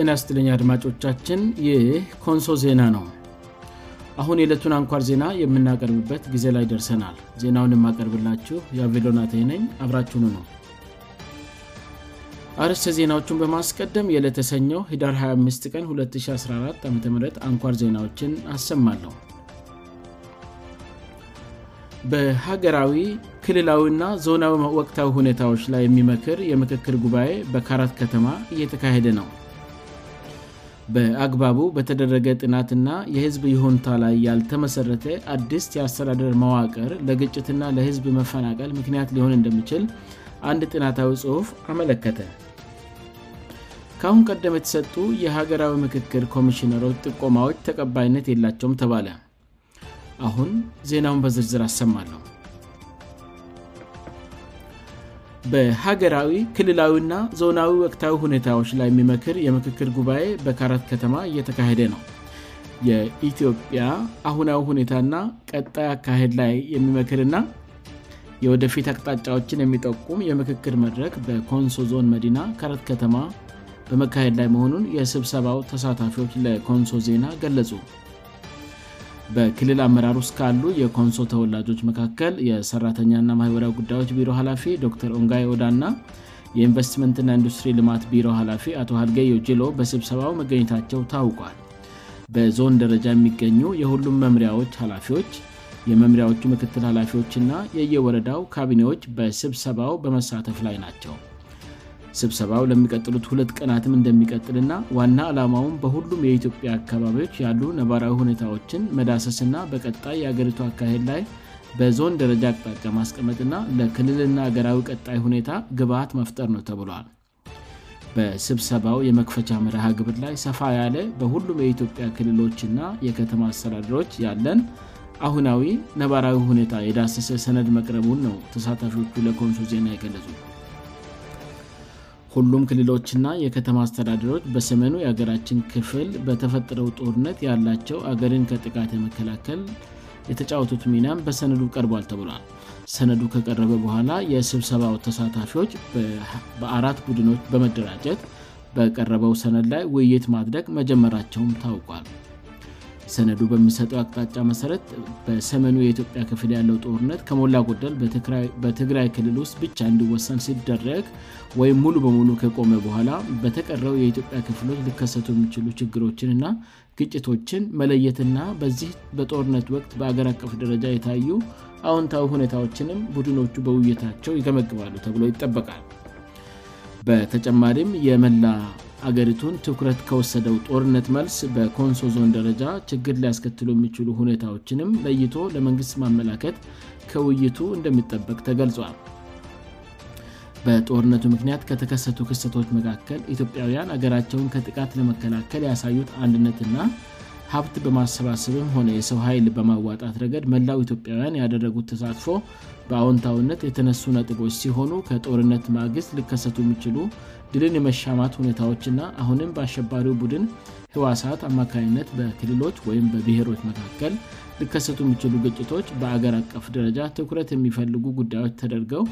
ኢናስትልኛ አድማጮቻችን ይ ኮንሶ ዜና ነው አሁን የዕለቱን አንኳር ዜና የምናቀርብበት ጊዜ ላይ ደርሰናል ዜናውን የማቀርብላችሁ የአቬሎና ቴነኝ አብራችኑ ነው አርስተ ዜናዎቹን በማስቀደም የለተሰኘው ሂዳር 25 ቀን 2014 ዓ አንኳር ዜናዎችን አሰማሉሁ በሀገራዊ ክልላዊና ዞናዊ ወቅታዊ ሁኔታዎች ላይ የሚመክር የምክክል ጉባኤ በካራት ከተማ እየተካሄደ ነው በአግባቡ በተደረገ ጥናትና የህዝብ የሁንታ ላይ ያልተመሰረተ አዲስ የአስተዳደር መዋቅር ለግጭትና ለህዝብ መፈናቀል ምክንያት ሊሆን እንደሚችል አንድ ጥናታዊ ጽሁፍ አመለከተ ከአሁን ቀደም የተሰጡ የሀገራዊ ምክክል ኮሚሽነሮች ጥቆማዎች ተቀባይነት የላቸውም ተባለ አሁን ዜናውን በዝርዝር አሰማለሁ በሀገራዊ ክልላዊና ዞናዊ ወቅታዊ ሁኔታዎች ላይ የሚመክር የምክክር ጉባኤ በካረት ከተማ እየተካሄደ ነው የኢትዮጵያ አሁናዊ ሁኔታና ቀጣይ አካሄድ ላይ የሚመክርና የወደፊት አቅጣጫዎችን የሚጠቁም የምክክር መድረግ በኮንሶ ዞን መዲና ካረት ከተማ በመካሄድ ላይ መሆኑን የስብሰባው ተሳታፊዎች ለኮንሶ ዜና ገለጹ በክልል አመራር ውስጥ ካሉ የኮንሶ ተወላጆች መካከል የሰራተኛና ማኅወሪያ ጉዳዮች ቢሮ ኃላፊ ዶክተር ኦንጋይ ኦዳእና የኢንቨስትመንት ና ኢንዱስትሪ ልማት ቢሮ ኃላፊ አቶ ሀልገዮ ጅሎ በስብሰባው መገኘታቸው ታውቋል በዞን ደረጃ የሚገኙ የሁሉም መምሪያዎች ላፊዎች የመምሪያዎቹ ምክትል ኃላፊዎች ና የየወረዳው ካቢኔዎች በስብሰባው በመሳተፍ ላይ ናቸው ስብሰባው ለሚቀጥሉት ሁለት ቀናትም እንደሚቀጥልና ዋና ዓላማውም በሁሉም የኢትዮጵያ አካባቢዎች ያሉ ነባራዊ ሁኔታዎችን መዳሰስእና በቀጣይ የአገሪቱ አካሄድ ላይ በዞን ደረጃ አቅጣቀ ማስቀመጥና ለክልልና አገራዊ ቀጣይ ሁኔታ ግብሃት መፍጠር ነው ተብለዋል በስብሰባው የመክፈቻ መርሃ ግብር ላይ ሰፋ ያለ በሁሉም የኢትዮጵያ ክልሎችና የከተማ አስተዳድሮች ያለን አሁናዊ ነባራዊ ሁኔታ የዳሰሰ ሰነድ መቅረቡን ነው ተሳታፊዎቹ ለኮንሶ ዜና የገለጹ ሁሉም ክልሎችና የከተማ አስተዳድሮች በሰሜኑ የአገራችን ክፍል በተፈጠረው ጦርነት ያላቸው አገርን ከጥቃት የመከላከል የተጫወቱት ሚንያም በሰነዱ ቀርቧል ተብሏል ሰነዱ ከቀረበ በኋላ የስብሰባው ተሳታፊዎች በአራት ቡድኖች በመደራጀት በቀረበው ሰነድ ላይ ውይይት ማድረግ መጀመራቸውም ታውቋል ሰነዱ በሚሰጠው አቅጣጫ መሠረት በሰመኑ የኢትዮጵያ ክፍል ያለው ጦርነት ከሞላ ጎደል በትግራይ ክልል ውስጥ ብቻ እንዲወሰን ሲደረግ ወይም ሙሉ በሙሉ ከቆመ በኋላ በተቀረው የኢትዮጵያ ክፍሎች ሊከሰቱ የሚችሉ ችግሮችንና ግጭቶችን መለየትና በዚህ በጦርነት ወቅት በአገር አቀፍ ደረጃ የታዩ አዎንታዊ ሁኔታዎችንም ቡድኖቹ በውይይታቸው ይገመግባሉ ተብሎ ይጠበቃል በተጨማሪም የመላ አገሪቱን ትኩረት ከወሰደው ጦርነት መልስ በኮንሶ ዞን ደረጃ ችግር ሊያስከትሉ የሚችሉ ሁኔታዎችንም ለይቶ ለመንግስት ማመላከት ከውይይቱ እንደሚጠበቅ ተገልጿል በጦርነቱ ምክንያት ከተከሰቱ ክሰቶች መካከል ኢትዮጵያውያን ሀገራቸውን ከጥቃት ለመከላከል ያሳዩት አንድነትና ሀብት በማሰባሰብም ሆነ የሰው ኃይል በማዋጣት ረገድ መላው ኢትዮጵያውያን ያደረጉት ተሳትፎ በአዎንታውነት የተነሱ ነጥቦች ሲሆኑ ከጦርነት ማግስት ልከሰቱ የሚችሉ ድልን የመሻማት ሁኔታዎች እና አሁንም በአሸባሪው ቡድን ህዋሳት አማካይነት በክልሎች ወይም በብሔሮች መካከል ልከሰቱ የሚችሉ ግጭቶች በአገር አቀፍ ደረጃ ትኩረት የሚፈልጉ ጉዳዮች ተደርገው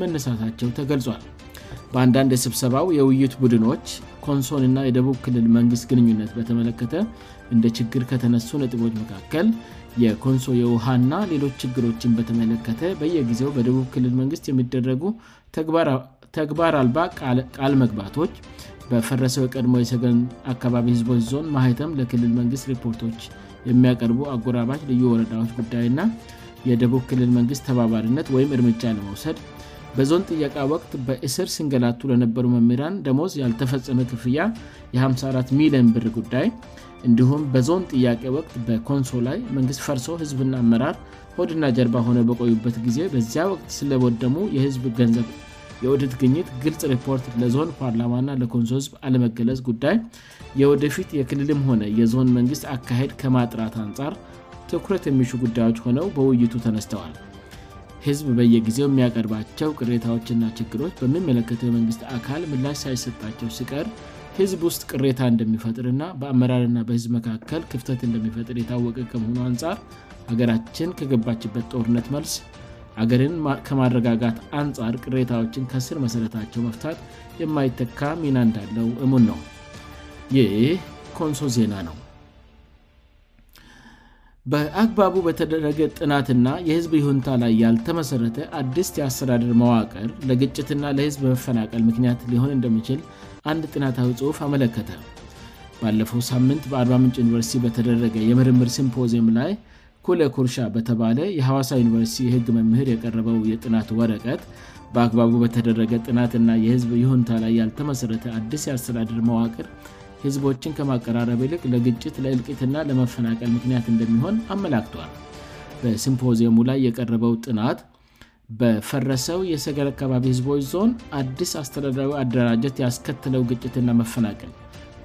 መነሳታቸው ተገልጿል በአንዳንድ የስብሰባው የውይይቱ ቡድኖች ኮንሶን ና የደቡብ ክልል መንግስት ግንኙነት በተመለከተ እንደ ችግር ከተነሱ ነጥቦች መካከል የኮንሶ የውሃና ሌሎች ችግሮችን በተመለከተ በየጊዜው በደቡብ ክልል መንግስት የሚደረጉ ተግባር አልባ ቃል መግባቶች በፈረሰው የቀድሞ የሰን አካባቢ ህዝቦች ዞን ማህተም ለክልል መንግስት ሪፖርቶች የሚያቀርቡ አጎራባሽ ልዩ ወረዳዎች ጉዳይ ና የደቡብ ክልል መንግስት ተባባሪነት ወይም እርምጃ ለመውሰድ በዞን ጥያቃ ወቅት በእስር ሲንገላቱ ለነበሩ መምራን ደሞዝ ያልተፈጸመ ክፍያ የ54 ሚሊዮን ብር ጉዳይ እንዲሁም በዞን ጥያቄ ወቅት በኮንሶ ላይ መንግሥት ፈርሶ ህዝብና አመራር ሆድና ጀርባ ሆነ በቆዩበት ጊዜ በዚያ ወቅት ስለወደሙ የህዝብ ገንዘብ የውድት ግኝት ግልፅ ሪፖርት ለዞን ፓርላማ ና ለኮንሶ ህዝብ አለመገለጽ ጉዳይ የወደፊት የክልልም ሆነ የዞን መንግሥት አካሄድ ከማጥራት አንጻር ትኩረት የሚሹ ጉዳዮች ሆነው በውይይቱ ተነስተዋል ህዝብ በየጊዜው የሚያቀርባቸው ቅሬታዎችና ችግሮች በሚመለከተው የመንግስት አካል ምላሽ ሳይሰጣቸው ሲቀር ህዝብ ውስጥ ቅሬታ እንደሚፈጥር ና በአመራርና በህዝብ መካከል ክፍተት እንደሚፈጥር የታወቀ ከመሆኑ አንጻር ሀገራችን ከገባችበት ጦርነት መልስ አገርን ከማረጋጋት አንጻር ቅሬታዎችን ከስር መሰረታቸው መፍታት የማይተካ ሚና እንዳለው እሙን ነው ይህ ኮንሶ ዜና ነው በአግባቡ በተደረገ ጥናትና የህዝብ ይሁንታ ላይ ያልተመሠረተ አድስ የአስሰዳድር መዋቅር ለግጭትና ለህዝብ መፈናቀል ምክንያት ሊሆን እንደሚችል አንድ ጥናታዊ ጽሁፍ አመለከተ ባለፈው ሳምንት በአልባምንጭ ዩኒቨርሲቲ በተደረገ የምርምር ሲምፖዚየም ላይ ኩለኩርሻ በተባለ የሐዋሳ ዩኒቨርሲቲ የህግ መምህር የቀረበው የጥናት ወረቀት በአግባቡ በተደረገ ጥናትና የህዝብ የሁንታ ላይ ያልተመሠረተ አዲስ የአስተዳድር መዋቅር ህዝቦችን ከማቀራረብ ይልቅ ለግጭት ለእልቂትና ለመፈናቀል ምክንያት እንደሚሆን አመላክቷል በሲምፖዚየሙ ላይ የቀረበው ጥናት በፈረሰው የሰገር አካባቢ ህዝቦች ዞን አዲስ አስተዳዳዊ አደራጀት ያስከትለው ግጭትና መፈናቀል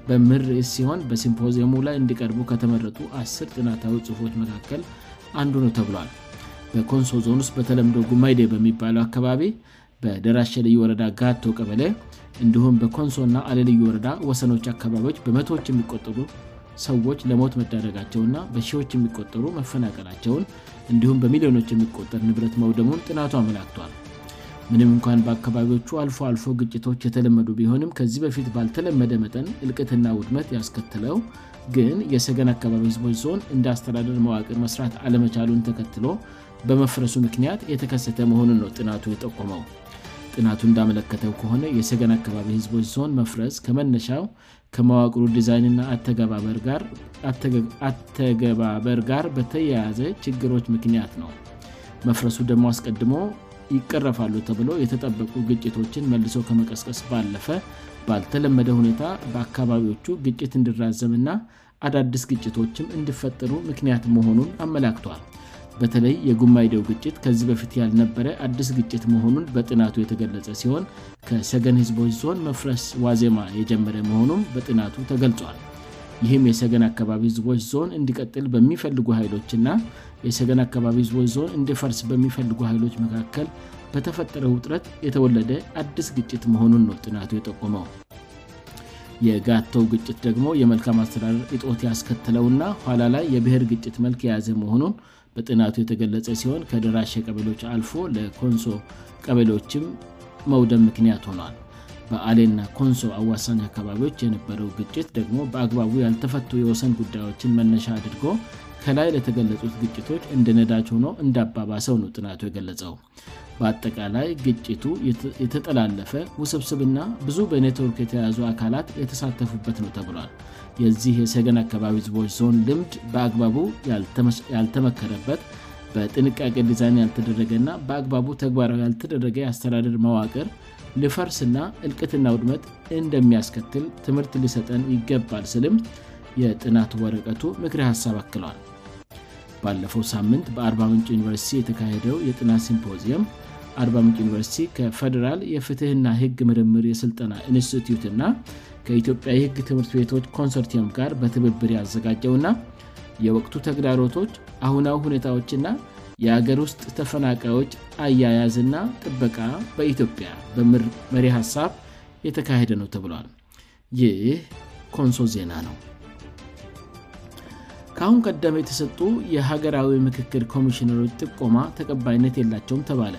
በምርስ ሲሆን በሲምፖዚየሙ ላይ እንዲቀርቡ ከተመረጡ አስር ጥናታዊ ጽሑፎች መካከል አንዱ ነ ተብሏል በኮንሶ ዞን ውስጥ በተለምዶ ጉማይዴ በሚባለው አካባቢ በደራሽ ልዩ ወረዳ ጋቶ ቀበለ እንዲሁም በኮንሶ ና አሌልዩ ወረዳ ወሰኖች አካባቢዎች በመቶዎች የሚቆጠሩ ሰዎች ለሞት መዳደረጋቸውና በሺዎች የሚቆጠሩ መፈናቀላቸውን እንዲሁም በሚሊዮኖች የሚቆጠር ንብረት መውደሙን ጥናቱ አመላክቷል ምንም እንኳን በአካባቢዎቹ አልፎ አልፎ ግጭቶች የተለመዱ ቢሆንም ከዚህ በፊት ባልተለመደ መጠን እልቅትና ውድመት ያስከትለው ግን የሰገን አካባቢ ህዝቦች ዞን እንዳአስተዳደር መዋቅር መስራት አለመቻሉን ተከትሎ በመፍረሱ ምክንያት የተከሰተ መሆኑን ነው ጥናቱ የጠቁመው ጥናቱ እንዳመለከተው ከሆነ የሰገን አካባቢ ህዝቦች ዞን መፍረስ ከመነሻው ከማዋቅሩ ዲዛይን እና አተገባበር ጋር በተያያዘ ችግሮች ምክንያት ነው መፍረሱ ደግሞ አስቀድሞ ይቀረፋሉ ተብሎ የተጠበቁ ግጭቶችን መልሶ ከመቀስቀስ ባለፈ ባልተለመደ ሁኔታ በአካባቢዎቹ ግጭት እንድራዘም እና አዳድስ ግጭቶችም እንድፈጠሩ ምክንያት መሆኑን አመላክቷል በተለይ የጉማይደው ግጭት ከዚህ በፊት ያልነበረ አድስ ግጭት መሆኑን በጥናቱ የተገለጸ ሲሆን ከሰገን ህዝቦች ዞን መፍረስ ዋዜማ የጀመረ መሆኑም በጥናቱ ተገልጿል ይህም የሰገን አካባቢ ህዝቦች ዞን እንዲቀጥል በሚፈልጉ ኃይሎች እና የሰገን አካባቢ ህዝቦች ዞን እንድፈርስ በሚፈልጉ ኃይሎች መካከል በተፈጠረው ውጥረት የተወለደ አድስ ግጭት መሆኑን ነው ጥናቱ የጠቆመው የጋተው ግጭት ደግሞ የመልካም አስተዳደር እጦት ያስከትለውና ኋላ ላይ የብሔር ግጭት መልክ የያዘ መሆኑን በጥናቱ የተገለጸ ሲሆን ከደራሼ ቀበሎች አልፎ ለኮንሶ ቀበሎችም መውደብ ምክንያት ሆኗል በአሌና ኮንሶ አዋሳኝ አካባቢዎች የነበረው ግጭት ደግሞ በአግባቡ ያልተፈቱ የወሰን ጉዳዮችን መነሻ አድርጎ ከላይ ለተገለጹት ግጭቶች እንደነዳጅ ሆኖ እንዳባባሰው ነው ጥናቱ የገለጸው በአጠቃላይ ግጭቱ የተጠላለፈ ውስብስብና ብዙ በኔትወርክ የተያዙ አካላት የተሳተፉበት ነው ተብሏል የዚህ የሰገን አካባቢ ዝቦች ዞን ልምድ በአግባቡ ያልተመከረበት በጥንቃቄ ዲዛይን ያልተደረገእና በአግባቡ ተግባራዊ ያልተደረገ የአስተዳደር መዋቅር ልፈርስና እልቅትና ውድመት እንደሚያስከትል ትምህርት ሊሰጠን ይገባል ስልም የጥናት ወረቀቱ ምክ ሳብ አለዋል ባለፈው ሳምንት በአርባምንጭ ዩኒቨርሲቲ የተካሄደው የጥናት ሲምፖዚየም አርምንጭ ዩኒቨርሲቲ ከፌደራል የፍትህና ህግ ምርምር የሥልጠና ኢንስትቲትእና ከኢትዮጵያ የህግ ትምህርት ቤቶች ኮንሰርቲየም ጋር በትብብር ያዘጋጀውና የወቅቱ ተግዳሮቶች አሁናው ሁኔታዎችእና የአገር ውስጥ ተፈናቃዮች አያያዝ ና ጥበቃ በኢትዮጵያ በመሪ ሀሳብ የተካሄደ ነው ተብሏል ይህ ኮንሶ ዜና ነው ከአሁን ቀደም የተሰጡ የሀገራዊ ምክክል ኮሚሽነሮች ጥቆማ ተቀባይነት የላቸውም ተባለ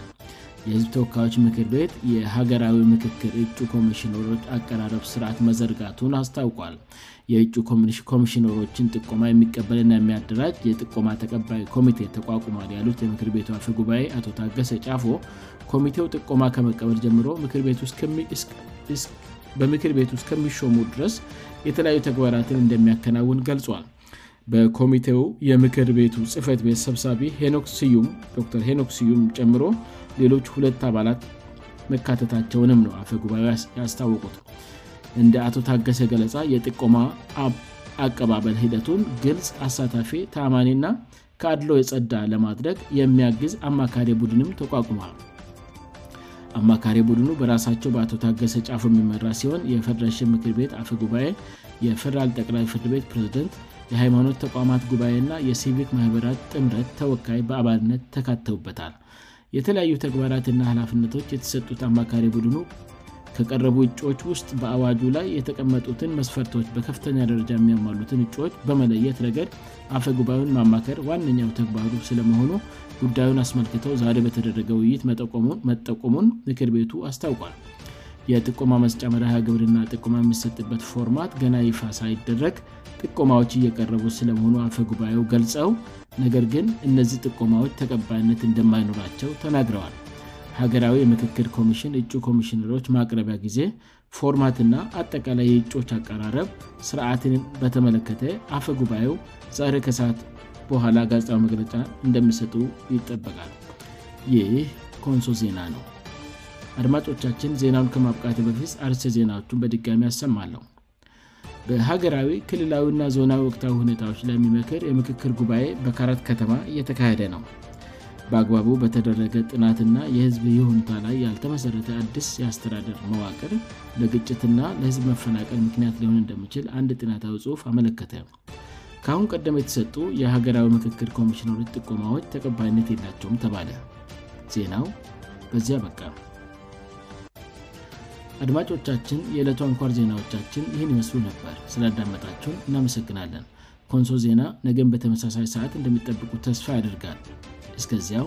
የህዝብ ተወካዮች ምክር ቤት የሀገራዊ ምክክል እጩ ኮሚሽነሮች አቀራረብ ስርዓት መዘርጋቱን አስታውቋል የ ኮሚሽነሮችን ጥቆማ የሚቀበልና የሚያደራጅ የጥቆማ ተቀባይ ኮሚቴ ተቋቁሟል ያሉት የምክር ቤቱ አፊ ጉባኤ አቶ ታገሰ ጫፎ ኮሚቴው ጥቆማ ከመቀበል ጀምሮ በምክር ቤት ውስጥ ከሚሾሙ ድረስ የተለያዩ ተግባራትን እንደሚያከናውን ገልጿል በኮሚቴው የምክር ቤቱ ጽህፈት ቤተሰብሳቢ ኖ ዩም ዶር ሄኖክስ ስዩም ጨምሮ ሌሎች ሁለት አባላት መካተታቸውንም ነው አፈ ጉባኤ ያስታወቁት እንደ አቶ ታገሰ ገለፃ የጥቆማ አቀባበል ሂደቱን ግልጽ አሳታፊ ተማኒና ከአድሎው የጸዳ ለማድረግ የሚያግዝ አማካሪ ቡድንም ተቋቁመዋል አማካሪ ቡድኑ በራሳቸው በአቶ ታገሰ ጫፉ የሚመራ ሲሆን የፈደራሽን ምክር ቤት አፈ ጉባኤ የፈደራል ጠቅላይ ፍርድ ቤት ፕሬዝደንት የሃይማኖት ተቋማት ጉባኤ ና የሲቪክ ማህበራት ጥምረት ተወካይ በአባልነት ተካተውበታል የተለያዩ ተግባራትና ሀላፍነቶች የተሰጡት አማካሪ ቡድኑ ከቀረቡ እጭዎች ውስጥ በአዋጁ ላይ የተቀመጡትን መስፈርቶች በከፍተኛ ደረጃ የሚያሟሉትን እጭዎች በመለየት ረገድ አፈ ጉባኤውን ማማከር ዋነኛው ተግባሩ ስለመሆኑ ጉዳዩን አስመልክተው ዛሬ በተደረገ ውይይት መጠቆሙን ምክር ቤቱ አስታውቋል የጥቆማ መስጫ መር ግብርና ጥቁማ የሚሰጥበት ፎርማት ገና ይፋ ሳይደረግ ጥቁማዎች እየቀረቡ ስለመሆኑ አፈ ጉባኤው ገልፀው ነገር ግን እነዚህ ጥቆማዎች ተቀባይነት እንደማይኖራቸው ተናግረዋል ሀገራዊ የምክክል ኮሚሽን እጩ ኮሚሽነሮች ማቅረቢያ ጊዜ ፎርማትና አጠቃላይ የእጩች አቀራረብ ስርዓትን በተመለከተ አፈ ጉባኤው ዛሬ ከሰዓት በኋላ ጋፃዊ መግለጫ እንደሚሰጡ ይጠበቃል ይህ ኮንሶ ዜና ነው አድማጮቻችን ዜናውን ከማብቃት በፊስ አርስ ዜናዎቹን በድጋሚ ያሰማለሁ በሀገራዊ ክልላዊና ዞናዊ ወቅታዊ ሁኔታዎች ላይ የሚመክር የምክክር ጉባኤ በካራት ከተማ እየተካሄደ ነው በአግባቡ በተደረገ ጥናትና የህዝብ ሆኑታ ላይ ያልተመሠረተ አዲስ የአስተዳደር መዋቅር ለግጭትና ለህዝብ መፈናቀል ምክንያት ሊሆን እንደምችል አንድ ጥናታዊ ጽሁፍ አመለከተ ከሁን ቀደም የተሰጡ የሀገራዊ ምክክር ኮሚሽነሮች ጥቆማዎች ተቀባይነት የላቸውም ተባለ ዜናው በዚያ በቃ አድማጮቻችን የዕለቱ አንኳር ዜናዎቻችን ይህን ይመስሉ ነበር ስላዳመጣችሁን እናመሰግናለን ኮንሶ ዜና ነገም በተመሳሳይ ሰዓት እንደሚጠብቁ ተስፋ ያደርጋል እስከዚያው